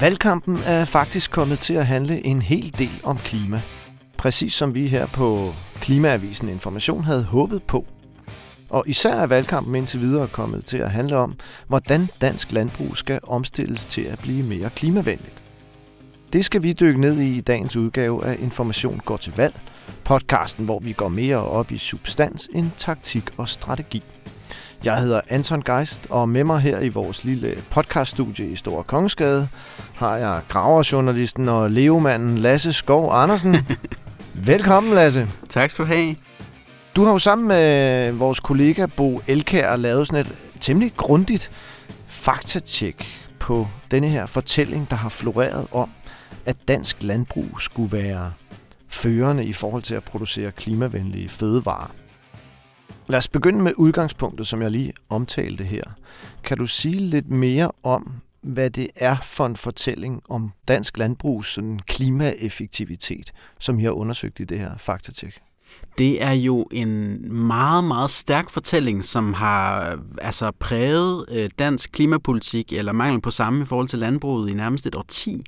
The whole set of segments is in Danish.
Valgkampen er faktisk kommet til at handle en hel del om klima. Præcis som vi her på Klimaavisen Information havde håbet på. Og især er valgkampen indtil videre kommet til at handle om, hvordan dansk landbrug skal omstilles til at blive mere klimavenligt. Det skal vi dykke ned i i dagens udgave af Information går til valg, podcasten, hvor vi går mere op i substans end taktik og strategi. Jeg hedder Anton Geist, og med mig her i vores lille podcaststudie i Store Kongensgade har jeg graverjournalisten og levemanden Lasse Skov Andersen. Velkommen, Lasse. Tak skal du have. Du har jo sammen med vores kollega Bo Elkær lavet sådan et temmelig grundigt faktatjek på denne her fortælling, der har floreret om, at dansk landbrug skulle være førende i forhold til at producere klimavenlige fødevarer. Lad os begynde med udgangspunktet, som jeg lige omtalte her. Kan du sige lidt mere om, hvad det er for en fortælling om dansk landbrugs sådan klimaeffektivitet, som I har undersøgt i det her faktatjek? Det er jo en meget, meget stærk fortælling, som har altså præget øh, dansk klimapolitik, eller mangel på samme i forhold til landbruget i nærmest et årti.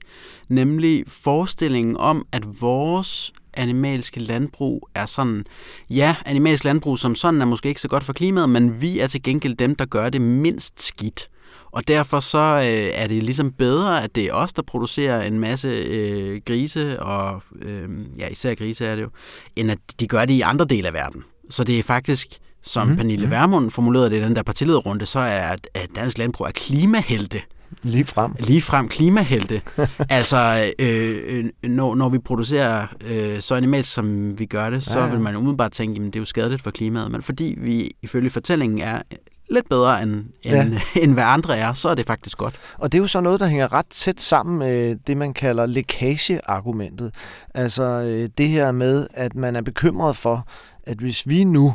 Nemlig forestillingen om, at vores animalske landbrug er sådan, ja, animalsk landbrug som sådan er måske ikke så godt for klimaet, men vi er til gengæld dem, der gør det mindst skidt. Og derfor så øh, er det ligesom bedre, at det er os, der producerer en masse øh, grise, og øh, ja, især grise er det jo, end at de gør det i andre dele af verden. Så det er faktisk, som mm, Pernille mm. Vermund formulerede det i den der partilederrunde, så er at dansk landbrug er klimahelte. Lige frem. Lige frem klimahelte. altså, øh, når, når vi producerer øh, så animalt, som vi gør det, så ja, ja. vil man umiddelbart tænke, at det er jo skadeligt for klimaet. Men fordi vi ifølge fortællingen er lidt bedre, end, ja. end, end hvad andre er, så er det faktisk godt. Og det er jo så noget, der hænger ret tæt sammen med det, man kalder lækageargumentet. Altså øh, det her med, at man er bekymret for, at hvis vi nu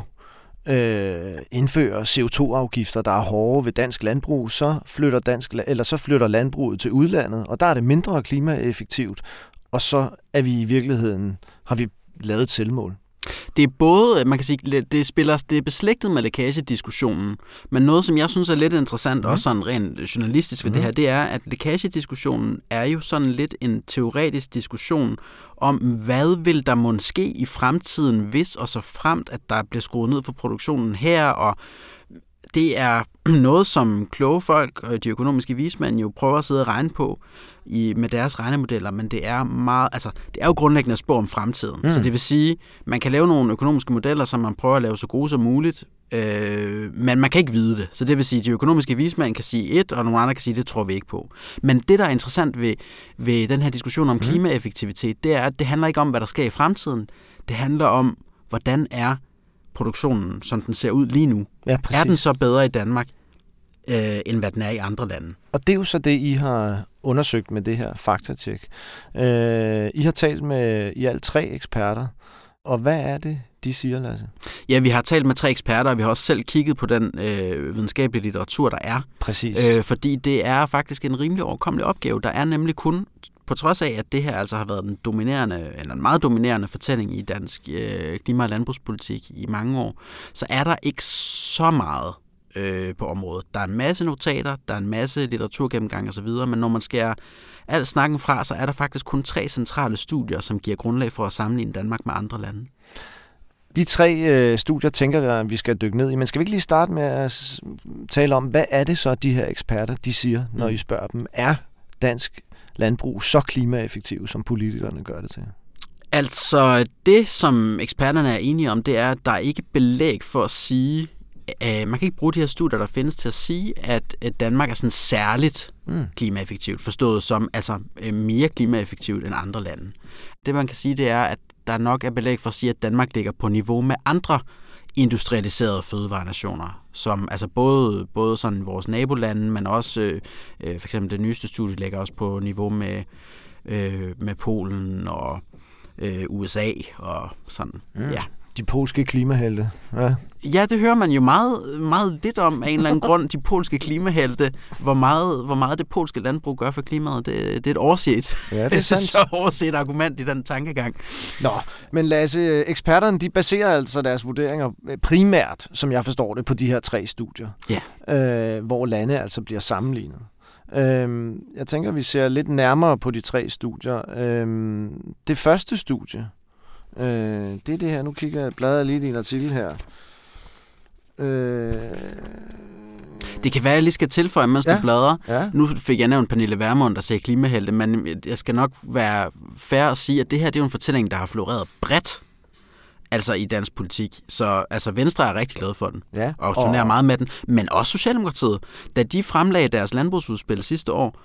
øh, indfører CO2-afgifter, der er hårde ved dansk landbrug, så flytter, dansk, eller så flytter landbruget til udlandet, og der er det mindre klimaeffektivt, og så er vi i virkeligheden, har vi lavet et selvmål. Det er både, man kan sige, det, spiller, det er beslægtet med lækagediskussionen, men noget, som jeg synes er lidt interessant, mm. også sådan rent journalistisk ved mm. det mhm. her, det er, at lækagediskussionen er jo sådan lidt en teoretisk diskussion om, hvad vil der måske i fremtiden, hvis og så fremt, at der bliver skruet ned for produktionen her, og det er noget, som kloge folk og de økonomiske vismænd jo prøver at sidde og regne på i, med deres regnemodeller, men det er meget, altså, det er jo grundlæggende at spå om fremtiden. Mm. Så det vil sige, man kan lave nogle økonomiske modeller, som man prøver at lave så gode som muligt, øh, men man kan ikke vide det. Så det vil sige, at de økonomiske vismænd kan sige et, og nogle andre kan sige, det tror vi ikke på. Men det, der er interessant ved, ved den her diskussion om mm. klimaeffektivitet, det er, at det handler ikke om, hvad der sker i fremtiden. Det handler om, hvordan er produktionen, som den ser ud lige nu. Ja, er den så bedre i Danmark, øh, end hvad den er i andre lande? Og det er jo så det, I har undersøgt med det her faktatjek. Øh, I har talt med i alt tre eksperter, og hvad er det, de siger, Lasse? Ja, vi har talt med tre eksperter, og vi har også selv kigget på den øh, videnskabelige litteratur, der er. Præcis. Øh, fordi det er faktisk en rimelig overkommelig opgave. Der er nemlig kun på trods af, at det her altså har været en dominerende, eller en meget dominerende fortælling i dansk øh, klima- og landbrugspolitik i mange år, så er der ikke så meget øh, på området. Der er en masse notater, der er en masse litteraturgennemgang osv., men når man skærer al snakken fra, så er der faktisk kun tre centrale studier, som giver grundlag for at sammenligne Danmark med andre lande. De tre øh, studier tænker jeg, at vi skal dykke ned i, men skal vi ikke lige starte med at tale om, hvad er det så, de her eksperter de siger, når mm. I spørger dem? Er dansk landbrug så klimaeffektiv, som politikerne gør det til? Altså, det som eksperterne er enige om, det er, at der er ikke belæg for at sige, at man kan ikke bruge de her studier, der findes til at sige, at Danmark er sådan særligt mm. klimaeffektivt, forstået som altså øh, mere klimaeffektivt end andre lande. Det man kan sige, det er, at der nok er belæg for at sige, at Danmark ligger på niveau med andre industrialiserede fødevarenationer, som altså både, både sådan vores nabolande, men også øh, øh, for eksempel det nyeste studie ligger også på niveau med, øh, med Polen og øh, USA og sådan. Mm. Ja, de polske klimahelte. Ja. ja, det hører man jo meget, meget lidt om af en eller anden grund, de polske klimahelte. Hvor meget, hvor meget det polske landbrug gør for klimaet, det, det er et overset. Ja, det er, sandt. så overset argument i den tankegang. Nå, men Lasse, eksperterne de baserer altså deres vurderinger primært, som jeg forstår det, på de her tre studier. Ja. Øh, hvor lande altså bliver sammenlignet. Øhm, jeg tænker, vi ser lidt nærmere på de tre studier. Øhm, det første studie, øh, det er det her. Nu kigger jeg, bladrer lige i din artikel her. Øh, Det kan være, at jeg lige skal tilføje, mens. Ja. du bladrer. ja. Nu fik jeg nævnt Pernille Vermund, der sagde klimahelte, men jeg skal nok være fair at sige, at det her det er jo en fortælling, der har floreret bredt altså i dansk politik. Så altså, Venstre er rigtig glad for den, ja. og turnerer meget med den, men også Socialdemokratiet. Da de fremlagde deres landbrugsudspil sidste år,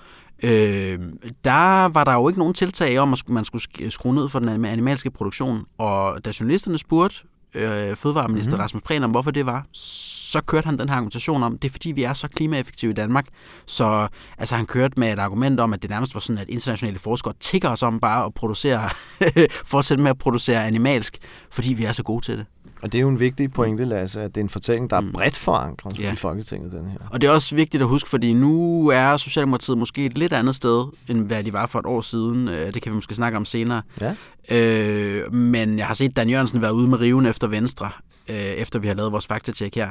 øh, der var der jo ikke nogen tiltag om, at man skulle sk- skrue ned for den animalske produktion. Og da journalisterne spurgte øh, fødevareminister mm-hmm. Rasmus Prehn om, hvorfor det var, så kørte han den her argumentation om, det er fordi, vi er så klimaeffektive i Danmark. Så altså, han kørte med et argument om, at det nærmest var sådan, at internationale forskere tigger os om bare at producere, fortsætte med at producere animalsk, fordi vi er så gode til det. Og det er jo en vigtig pointe, Lasse, at det er en fortælling, der er Mm. bredt forankret Ja. i Folketinget, den her. Og det er også vigtigt at huske, fordi nu er Socialdemokratiet måske et lidt andet sted, end hvad de var for et år siden. Øh, Det kan vi måske snakke om senere. Ja. Øh, men jeg har set Dan Jørgensen være ude med riven efter Venstre, øh, efter vi har lavet vores faktatjek her.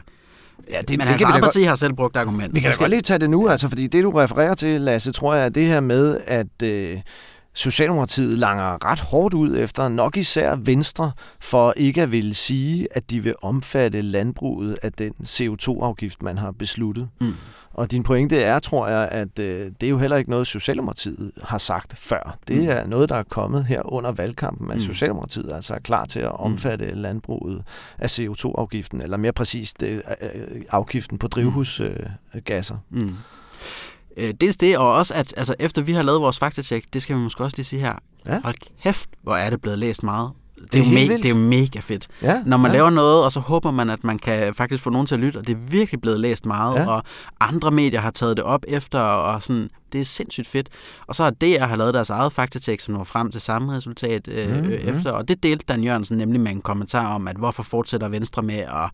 Ja, det, Men det hans eget godt, parti har selv brugt argument. vi kan da godt lige tage det nu, altså, fordi det, du refererer til, Lasse, tror jeg, er det her med, at øh, Socialdemokratiet langer ret hårdt ud efter nok især Venstre, for ikke at ville sige, at de vil omfatte landbruget af den CO2-afgift, man har besluttet. Mm. Og din pointe er, tror jeg, at øh, det er jo heller ikke noget, Socialdemokratiet har sagt før. Det Mm. er noget, der er kommet her under valgkampen, at Mm. Socialdemokratiet altså er klar til at omfatte landbruget af CO2-afgiften, eller mere præcist øh, øh, afgiften på drivhusgasser. Mm. Øh, dels det, og også at altså, efter vi har lavet vores faktatjek, det skal vi måske også lige sige her. Ja. Hold kæft, hvor er det blevet læst meget. Det, Det er me- vildt. det er jo mega fedt. Ja, Når man ja. laver noget, og så håber man, at man kan faktisk få nogen til at lytte, og det er virkelig blevet læst meget, Ja. og andre medier har taget det op efter, og sådan, det er sindssygt fedt. Og så har DR har lavet deres eget faktatek, som når frem til samme resultat øh, Mhm. mm-hmm. efter, og det delte Dan Jørgensen nemlig med en kommentar om, at hvorfor fortsætter Venstre med at,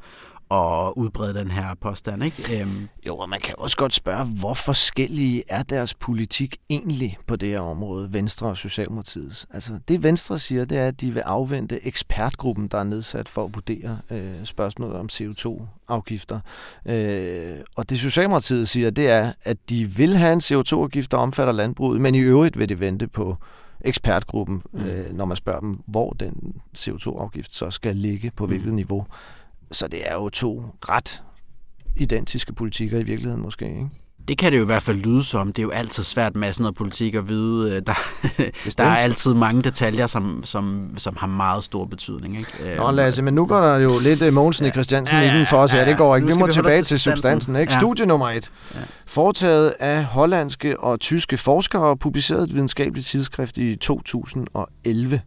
at udbrede den her påstand, ikke? Øhm, Jo, og man kan også godt spørge, hvor forskellige er deres politik egentlig på det her område, Venstre og Socialdemokratiets? Altså, det Venstre siger, det er, at de vil afvente ekspertgruppen, der er nedsat for at vurdere øh, spørgsmålet om CO2-afgifter. Øh, og det Socialdemokratiet siger, det er, at de vil have en CO2-afgift, der omfatter landbruget, men i øvrigt vil de vente på ekspertgruppen, Mm. øh, når man spørger dem, hvor den CO2-afgift så skal ligge, på Mm. hvilket niveau. Så det er jo to ret identiske politikker i virkeligheden måske, ikke? Det kan det jo i hvert fald lyde som. Det er jo altid svært med sådan noget politik at vide. Øh, Der, Bestemt. der er altid mange detaljer, som, som, som har meget stor betydning. Ikke? Nå Lasse, men nu går der jo lidt uh, Mogensen i Christiansen Ja, ja, ja, i den for os her. ja, ja. Det går ikke. Vi må vi tilbage til substansen. Ikke? Ja. Studie nummer et. Ja. Foretaget af hollandske og tyske forskere og publiceret i et videnskabeligt tidsskrift i 2011.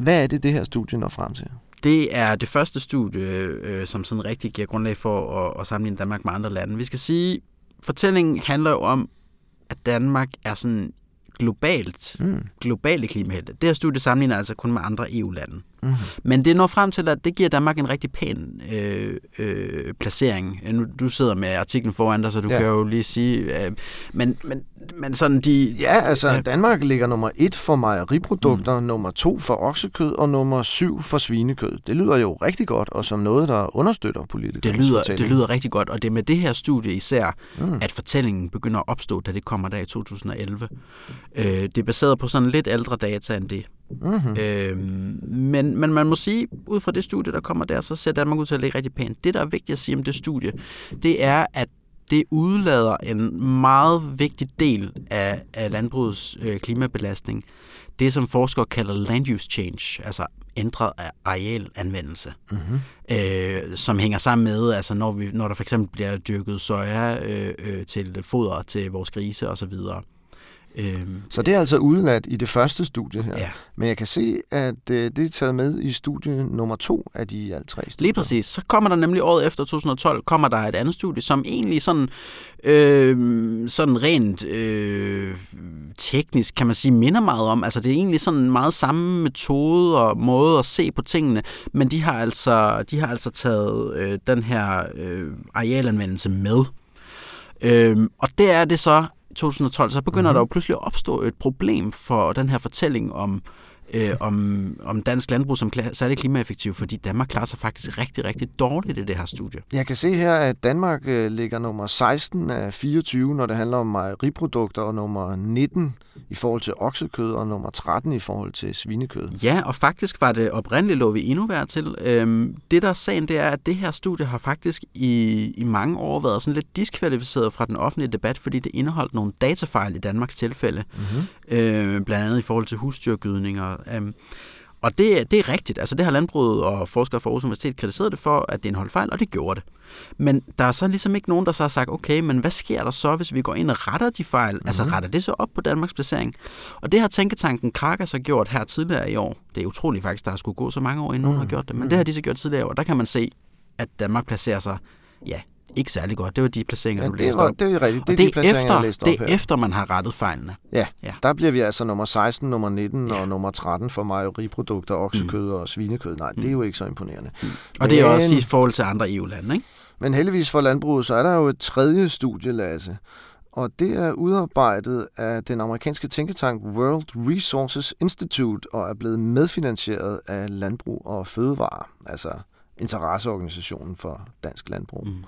Hvad er det, det her studie når frem til? Det er det første studie, øh, som sådan rigtig giver grundlag for at, at sammenligne Danmark med andre lande. Vi skal sige, fortællingen handler jo om, at Danmark er sådan globalt, Mm. globale klimahelte. Det her studie sammenligner altså kun med andre EU-lande. Mm. Men det når frem til, at det giver Danmark en rigtig pæn øh, øh, placering. Nu, du sidder med artiklen foran dig, så du Ja. kan jo lige sige... Øh, men, men, men sådan de... Ja, altså Ja. Danmark ligger nummer et for mejeriprodukter, mm. nummer to for oksekød og nummer syv for svinekød. Det lyder jo rigtig godt, og som noget, der understøtter politikerne. Det lyder, det lyder rigtig godt, og det er med det her studie især, Mm. at fortællingen begynder at opstå, da det kommer der i 2011. Øh, det er baseret på sådan lidt ældre data end det. Mm-hmm. Øh, men, men man må sige, ud fra det studie, der kommer der, så ser Danmark ud til at ligge rigtig pænt. Det, der er vigtigt at sige om det studie, det er, at det udlader en meget vigtig del af, af landbrugets øh, klimabelastning. Det, som forskere kalder land use change, altså ændret af arealanvendelse, Mm-hmm. øh, som hænger sammen med, altså når, vi, når der for eksempel bliver dyrket soja øh, øh, til foder til vores grise osv. Øh, Så det er altså udladt i det første studie her. ja. Men jeg kan se, at øh, det er taget med i studie nummer to af de alt tre studier. Lige præcis. Så kommer der nemlig året efter 2012, kommer der et andet studie, som egentlig sådan, øh, sådan rent øh, teknisk, kan man sige, minder meget om. Altså det er egentlig sådan meget samme metode og måde at se på tingene, men de har altså, de har altså taget øh, den her øh, arealanvendelse med. Øh, og det er det så, 2012, så begynder mm-hmm. der jo pludselig at opstå et problem for den her fortælling om øh, om, om dansk landbrug som kla- særlig klimaeffektiv, fordi Danmark klarer sig faktisk rigtig, rigtig dårligt i det her studie. Jeg kan se her, at Danmark øh, ligger nummer 16 af 24, når det handler om mejeriprodukter, og nummer 19 i forhold til oksekød, og nummer 13 i forhold til svinekød. Ja, og faktisk var det oprindeligt lå vi endnu værd til. Øhm, det der er sagen, det er, at det her studie har faktisk i, i mange år været sådan lidt diskvalificeret fra den offentlige debat, fordi det indeholdt nogle datafejl i Danmarks tilfælde, mm-hmm. øh, blandt andet i forhold til husdyrgydninger. Øhm, og det, det er rigtigt. Altså det har landbruget og forskere fra Aarhus Universitet kritiseret det for, at det indeholdt fejl, og det gjorde det. Men der er så ligesom ikke nogen, der så har sagt, okay, men hvad sker der så, hvis vi går ind og retter de fejl? Mm-hmm. Altså retter det så op på Danmarks placering? Og det har Tænketanken Krakas så gjort her tidligere i år. Det er utroligt faktisk, der har skulle gå så mange år, inden mm-hmm. nogen har gjort det. Men det har de så gjort tidligere i år. Der kan man se, at Danmark placerer sig, ja, ikke særlig godt. Det var de placeringer, Ja, du det, læste var, op. det er rigtigt. Det er Og de placeringer, efter, jeg læste det op er her. efter, man har rettet fejlene. Ja, Ja. der bliver vi altså nummer 16, nummer 19 Ja. og nummer 13 for mejeriprodukter, oksekød mm. og svinekød. Nej, det er jo ikke så imponerende. Og det er Men- også i forhold til andre EU-lande, ikke? Men heldigvis for landbruget, så er der jo et tredje studie, Lasse. Og det er udarbejdet af den amerikanske tænketank World Resources Institute og er blevet medfinansieret af Landbrug og Fødevare, altså interesseorganisationen for dansk landbrug. Mm.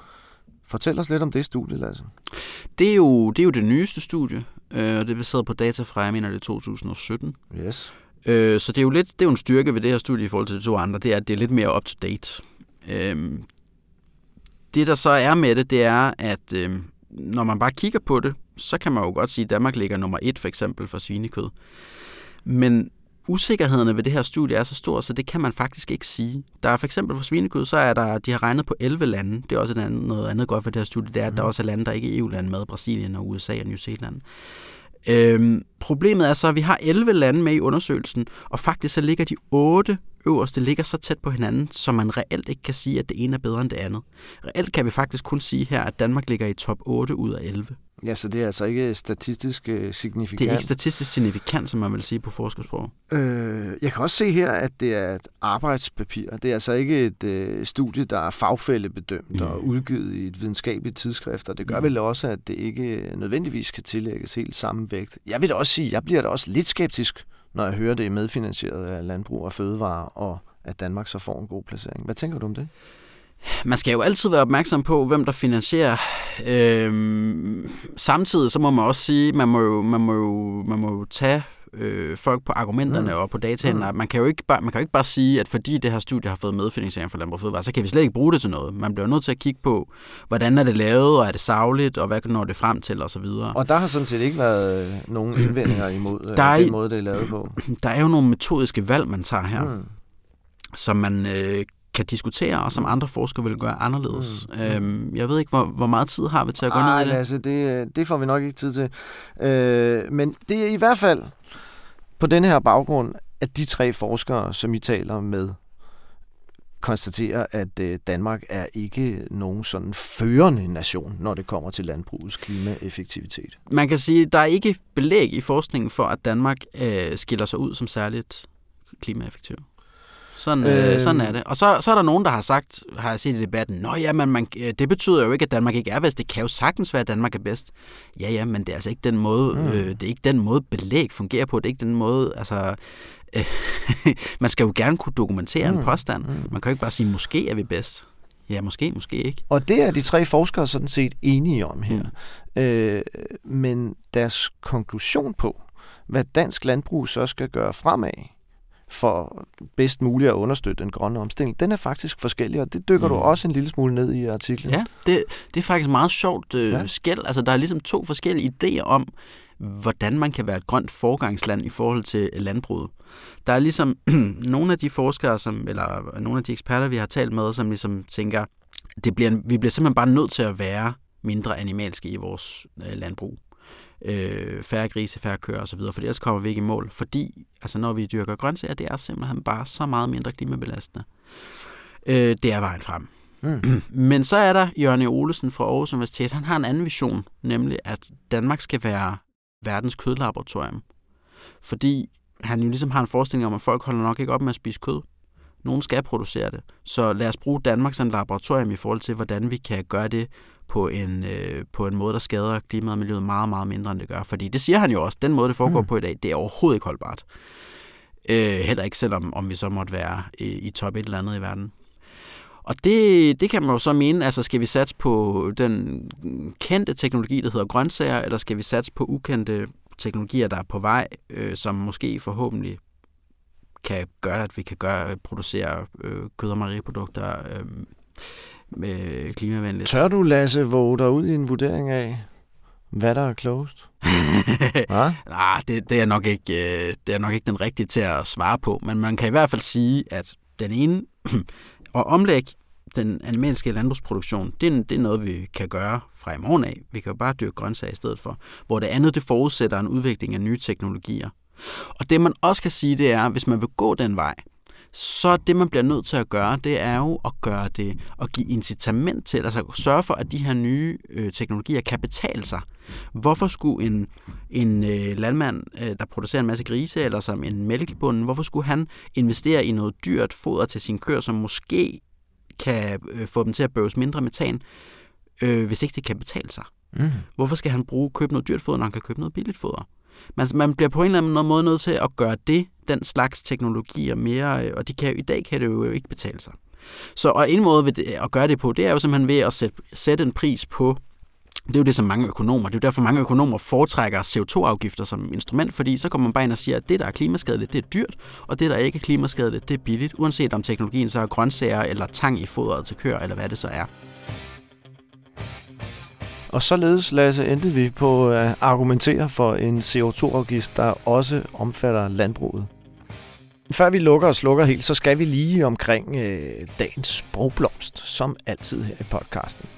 Fortæl os lidt om det studie, Lasse. Det er jo det, er jo det nyeste studie, øh, og det er baseret på data fra, jeg mener, det er 2017. Yes. Øh, så det er jo lidt, det er jo en styrke ved det her studie i forhold til de to andre, det er, at det er lidt mere up-to-date. Øh, det, der så er med det, det er, at øh, når man bare kigger på det, så kan man jo godt sige, at Danmark ligger nummer et for eksempel for svinekød. Men usikkerhederne ved det her studie er så store, så det kan man faktisk ikke sige. Der er for eksempel for svinekød, så er der, de har regnet på 11 lande. Det er også et andet, noget andet godt for det her studie, det er, at der også er lande, der ikke er EU-lande med, Brasilien og USA og New Zealand. Øhm, problemet er så, at vi har 11 lande med i undersøgelsen, og faktisk så ligger de 8 øverste ligger så tæt på hinanden, så man reelt ikke kan sige, at det ene er bedre end det andet. Reelt kan vi faktisk kun sige her, at Danmark ligger i top 8 ud af 11. Ja, så det er altså ikke statistisk øh, Det er signifikant. ikke statistisk signifikant, som man vil sige på forskersprog. Øh, jeg kan også se her, at det er et arbejdspapir. Det er altså ikke et øh, studie, der er fagfællebedømt Mm. og udgivet i et videnskabeligt tidsskrift, og det gør Mm. vel også, at det ikke nødvendigvis kan tillægges helt samme vægt. Jeg vil da også sige, jeg bliver da også lidt skeptisk, når jeg hører det er medfinansieret af landbrug og fødevare, og at Danmark så får en god placering. Hvad tænker du om det? Man skal jo altid være opmærksom på, hvem der finansierer. Øhm, samtidig så må man også sige, man må jo, man må jo, man må jo tage øh, folk på argumenterne Mm. og på dataene. Mm. Man kan jo ikke bare, man kan jo ikke bare sige, at fordi det her studie har fået medfinansiering fra Landbrug og Fødevare, så kan vi slet ikke bruge det til noget. Man bliver nødt til at kigge på, hvordan er det lavet, og er det savligt, og hvad når det frem til, osv. Og der har sådan set ikke været øh, nogen indvendinger imod øh, Der er- den måde, det er lavet på. Der er jo nogle metodiske valg, man tager her, mm. Som man øh, kan diskutere, og som andre forskere vil gøre anderledes. Mm. Mm. Øhm, jeg ved ikke, hvor, hvor meget tid har vi til at gå ned Ej, i det? Lasse, det, det får vi nok ikke tid til. Øh, men det er i hvert fald på denne her baggrund, at de tre forskere, som I taler med, konstaterer, at øh, Danmark er ikke nogen sådan førende nation, når det kommer til landbrugets klimaeffektivitet. Man kan sige, at der er ikke belæg i forskningen for, at Danmark øh, skiller sig ud som særligt klimaeffektiv. Sådan, øh, Øhm. sådan er det. Og så, så er der nogen, der har sagt, har jeg set i debatten, Nå ja, men man, øh, det betyder jo ikke, at Danmark ikke er bedst. Det kan jo sagtens være, at Danmark er bedst. Ja, ja, men det er altså ikke den måde, Mm. øh, det er ikke den måde belæg fungerer på. Det er ikke den måde, altså... Øh, man skal jo gerne kunne dokumentere. Mm. en påstand. Mm. Man kan jo ikke bare sige, måske er vi bedst. Ja, måske, måske ikke. Og det er de tre forskere sådan set enige om her. Mm. Øh, men deres konklusion på, hvad dansk landbrug så skal gøre fremad, for bedst muligt at understøtte den grønne omstilling, den er faktisk forskellig, og det dykker mm. Du også en lille smule ned i artiklen. Ja, det, det er faktisk meget sjovt øh, ja. skæld. Altså, der er ligesom to forskellige idéer om, hvordan man kan være et grønt forgangsland i forhold til landbruget. Der er ligesom nogle af de forskere, som, eller nogle af de eksperter, vi har talt med, som ligesom tænker, det bliver, vi bliver simpelthen bare nødt til at være mindre animalske i vores øh, landbrug. Øh, færre grise, færre køer osv., for ellers kommer vi ikke i mål. Fordi altså, når vi dyrker grøntsager, det er simpelthen bare så meget mindre klimabelastende. Øh, det er vejen frem. Mm. Men så er der Jørgen E. Olesen fra Aarhus Universitet. Han har en anden vision, nemlig at Danmark skal være verdens kødlaboratorium. Fordi han jo ligesom har en forestilling om, at folk holder nok ikke op med at spise kød. Nogen skal producere det. Så lad os bruge Danmark som laboratorium i forhold til, hvordan vi kan gøre det på en, øh, på en måde, der skader klimaet og miljøet meget, meget mindre, end det gør. Fordi det siger han jo også, den måde, det foregår Mm. på i dag, det er overhovedet ikke holdbart. Øh, heller ikke selvom om vi så måtte være i, i top et eller andet i verden. Og det, det kan man jo så mene, altså skal vi satse på den kendte teknologi, der hedder grøntsager, eller skal vi satse på ukendte teknologier, der er på vej, øh, som måske forhåbentlig kan gøre, at vi kan gøre, producere øh, kød- og mejeriprodukter øh, med klimavenligt. Tør du, Lasse, våge dig ud i en vurdering af, hvad der er klogest? Nej, nah, det, det, er nok ikke, øh, det er nok ikke den rigtige til at svare på, men man kan i hvert fald sige, at den ene, og omlægge den animalske landbrugsproduktion, det er, det er noget, vi kan gøre fra i morgen af. Vi kan jo bare dyrke grøntsager i stedet for. Hvor det andet, det forudsætter en udvikling af nye teknologier. Og det man også kan sige, det er, hvis man vil gå den vej, så det, man bliver nødt til at gøre, det er jo at gøre det, og give incitament til, altså sørge for, at de her nye øh, teknologier kan betale sig. Hvorfor skulle en, en øh, landmand, øh, der producerer en masse grise, eller som en mælkebund, hvorfor skulle han investere i noget dyrt foder til sin køer, som måske kan øh, få dem til at bøves mindre metan, øh, hvis ikke det kan betale sig? Mm. Hvorfor skal han bruge købe noget dyrt foder, når han kan købe noget billigt foder? Man, man bliver på en eller anden måde nødt til at gøre det, den slags teknologier mere, øh, og de kan, i dag kan det jo ikke betale sig. Så og en måde ved det, øh, at gøre det på, det er jo simpelthen ved at sætte, sætte en pris på det er jo det, som mange økonomer, det er jo derfor mange økonomer foretrækker CO2-afgifter som instrument, fordi så kommer man bare ind og siger, at det, der er klimaskadeligt, det er dyrt, og det, der ikke er klimaskadeligt, det er billigt, uanset om teknologien så er grøntsager eller tang i fodret til køer, eller hvad det så er. Og således, Lasse, endte vi på at argumentere for en CO2-afgift, der også omfatter landbruget. Før vi lukker og slukker helt, så skal vi lige omkring øh, dagens sprogblomst, som altid her i podcasten.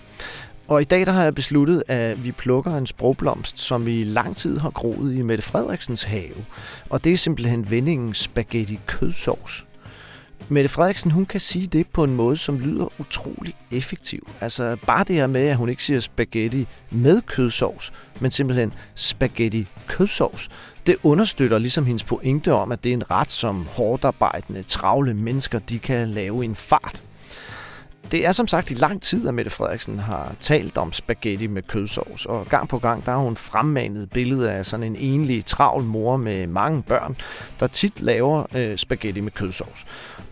Og i dag der har jeg besluttet, at vi plukker en sprogblomst, som i lang tid har groet i Mette Frederiksens have. Og det er simpelthen vendingen spaghetti kødsovs. Mette Frederiksen, hun kan sige det på en måde, som lyder utrolig effektiv. Altså bare det her med, at hun ikke siger spaghetti med kødsovs, men simpelthen spaghetti kødsovs, det understøtter ligesom hendes pointe om, at det er en ret, som hårdt arbejdende, travle mennesker, de kan lave en fart. Det er som sagt i lang tid, at Mette Frederiksen har talt om spaghetti med kødsovs, og gang på gang der har hun fremmanet billedet af sådan en enlig travl mor med mange børn, der tit laver øh, spaghetti med kødsovs.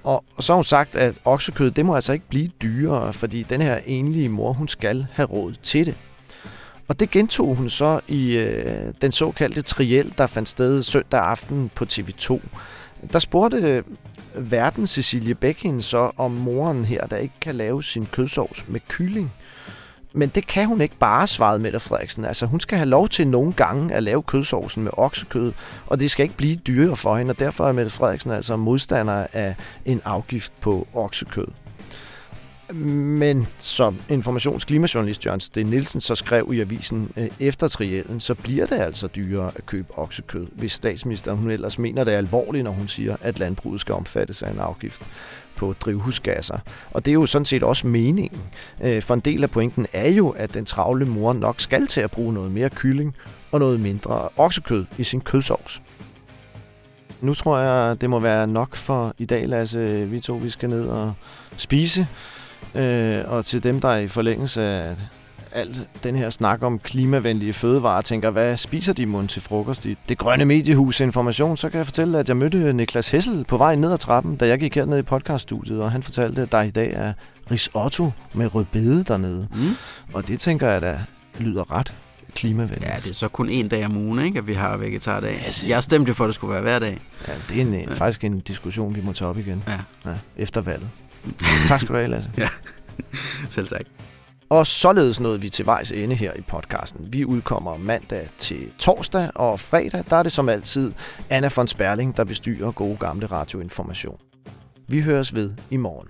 Og, og så har hun sagt, at oksekød det må altså ikke blive dyrere, fordi den her enlige mor, hun skal have råd til det. Og det gentog hun så i øh, den såkaldte triel, der fandt sted søndag aften på TV2. Der spurgte øh, verden Cecilie Bækhin så om moren her, der ikke kan lave sin kødsovs med kylling. Men det kan hun ikke bare, svarede Mette Frederiksen. Altså, hun skal have lov til nogle gange at lave kødsovsen med oksekød, og det skal ikke blive dyrere for hende, og derfor er Mette Frederiksen altså modstander af en afgift på oksekød. Men som informationsklimajournalist Jørgen Sten Nielsen så skrev i avisen øh, efter triellen, så bliver det altså dyrere at købe oksekød, hvis statsministeren hun ellers mener det er alvorligt, når hun siger, at landbruget skal omfattes af en afgift på drivhusgasser. Og det er jo sådan set også meningen. Øh, for en del af pointen er jo, at den travle mor nok skal til at bruge noget mere kylling og noget mindre oksekød i sin kødsovs. Nu tror jeg, det må være nok for i dag, Lasse. Vi to vi skal ned og spise. Øh, og til dem, der er i forlængelse af alt den her snak om klimavenlige fødevarer, tænker, hvad spiser de mund til frokost i det grønne mediehus Information, så kan jeg fortælle, at jeg mødte Niklas Hessel på vej ned ad trappen, da jeg gik herned i podcaststudiet, og han fortalte, at der i dag er risotto med rødbede dernede. Mm. Og det tænker jeg, da lyder ret klimavenligt. Ja, det er så kun en dag om ugen, ikke, at vi har vegetardag. Altså, jeg stemte for, at det skulle være hver dag. Ja, det er en, ja. faktisk en diskussion, vi må tage op igen ja. Ja, efter valget. Tak skal du have, Lasse. ja, selv tak. Og således nåede vi til vejs ende her i podcasten. Vi udkommer mandag til torsdag, og fredag der er det som altid Anna von Sperling, der bestyrer gode gamle radioinformation. Vi høres ved i morgen.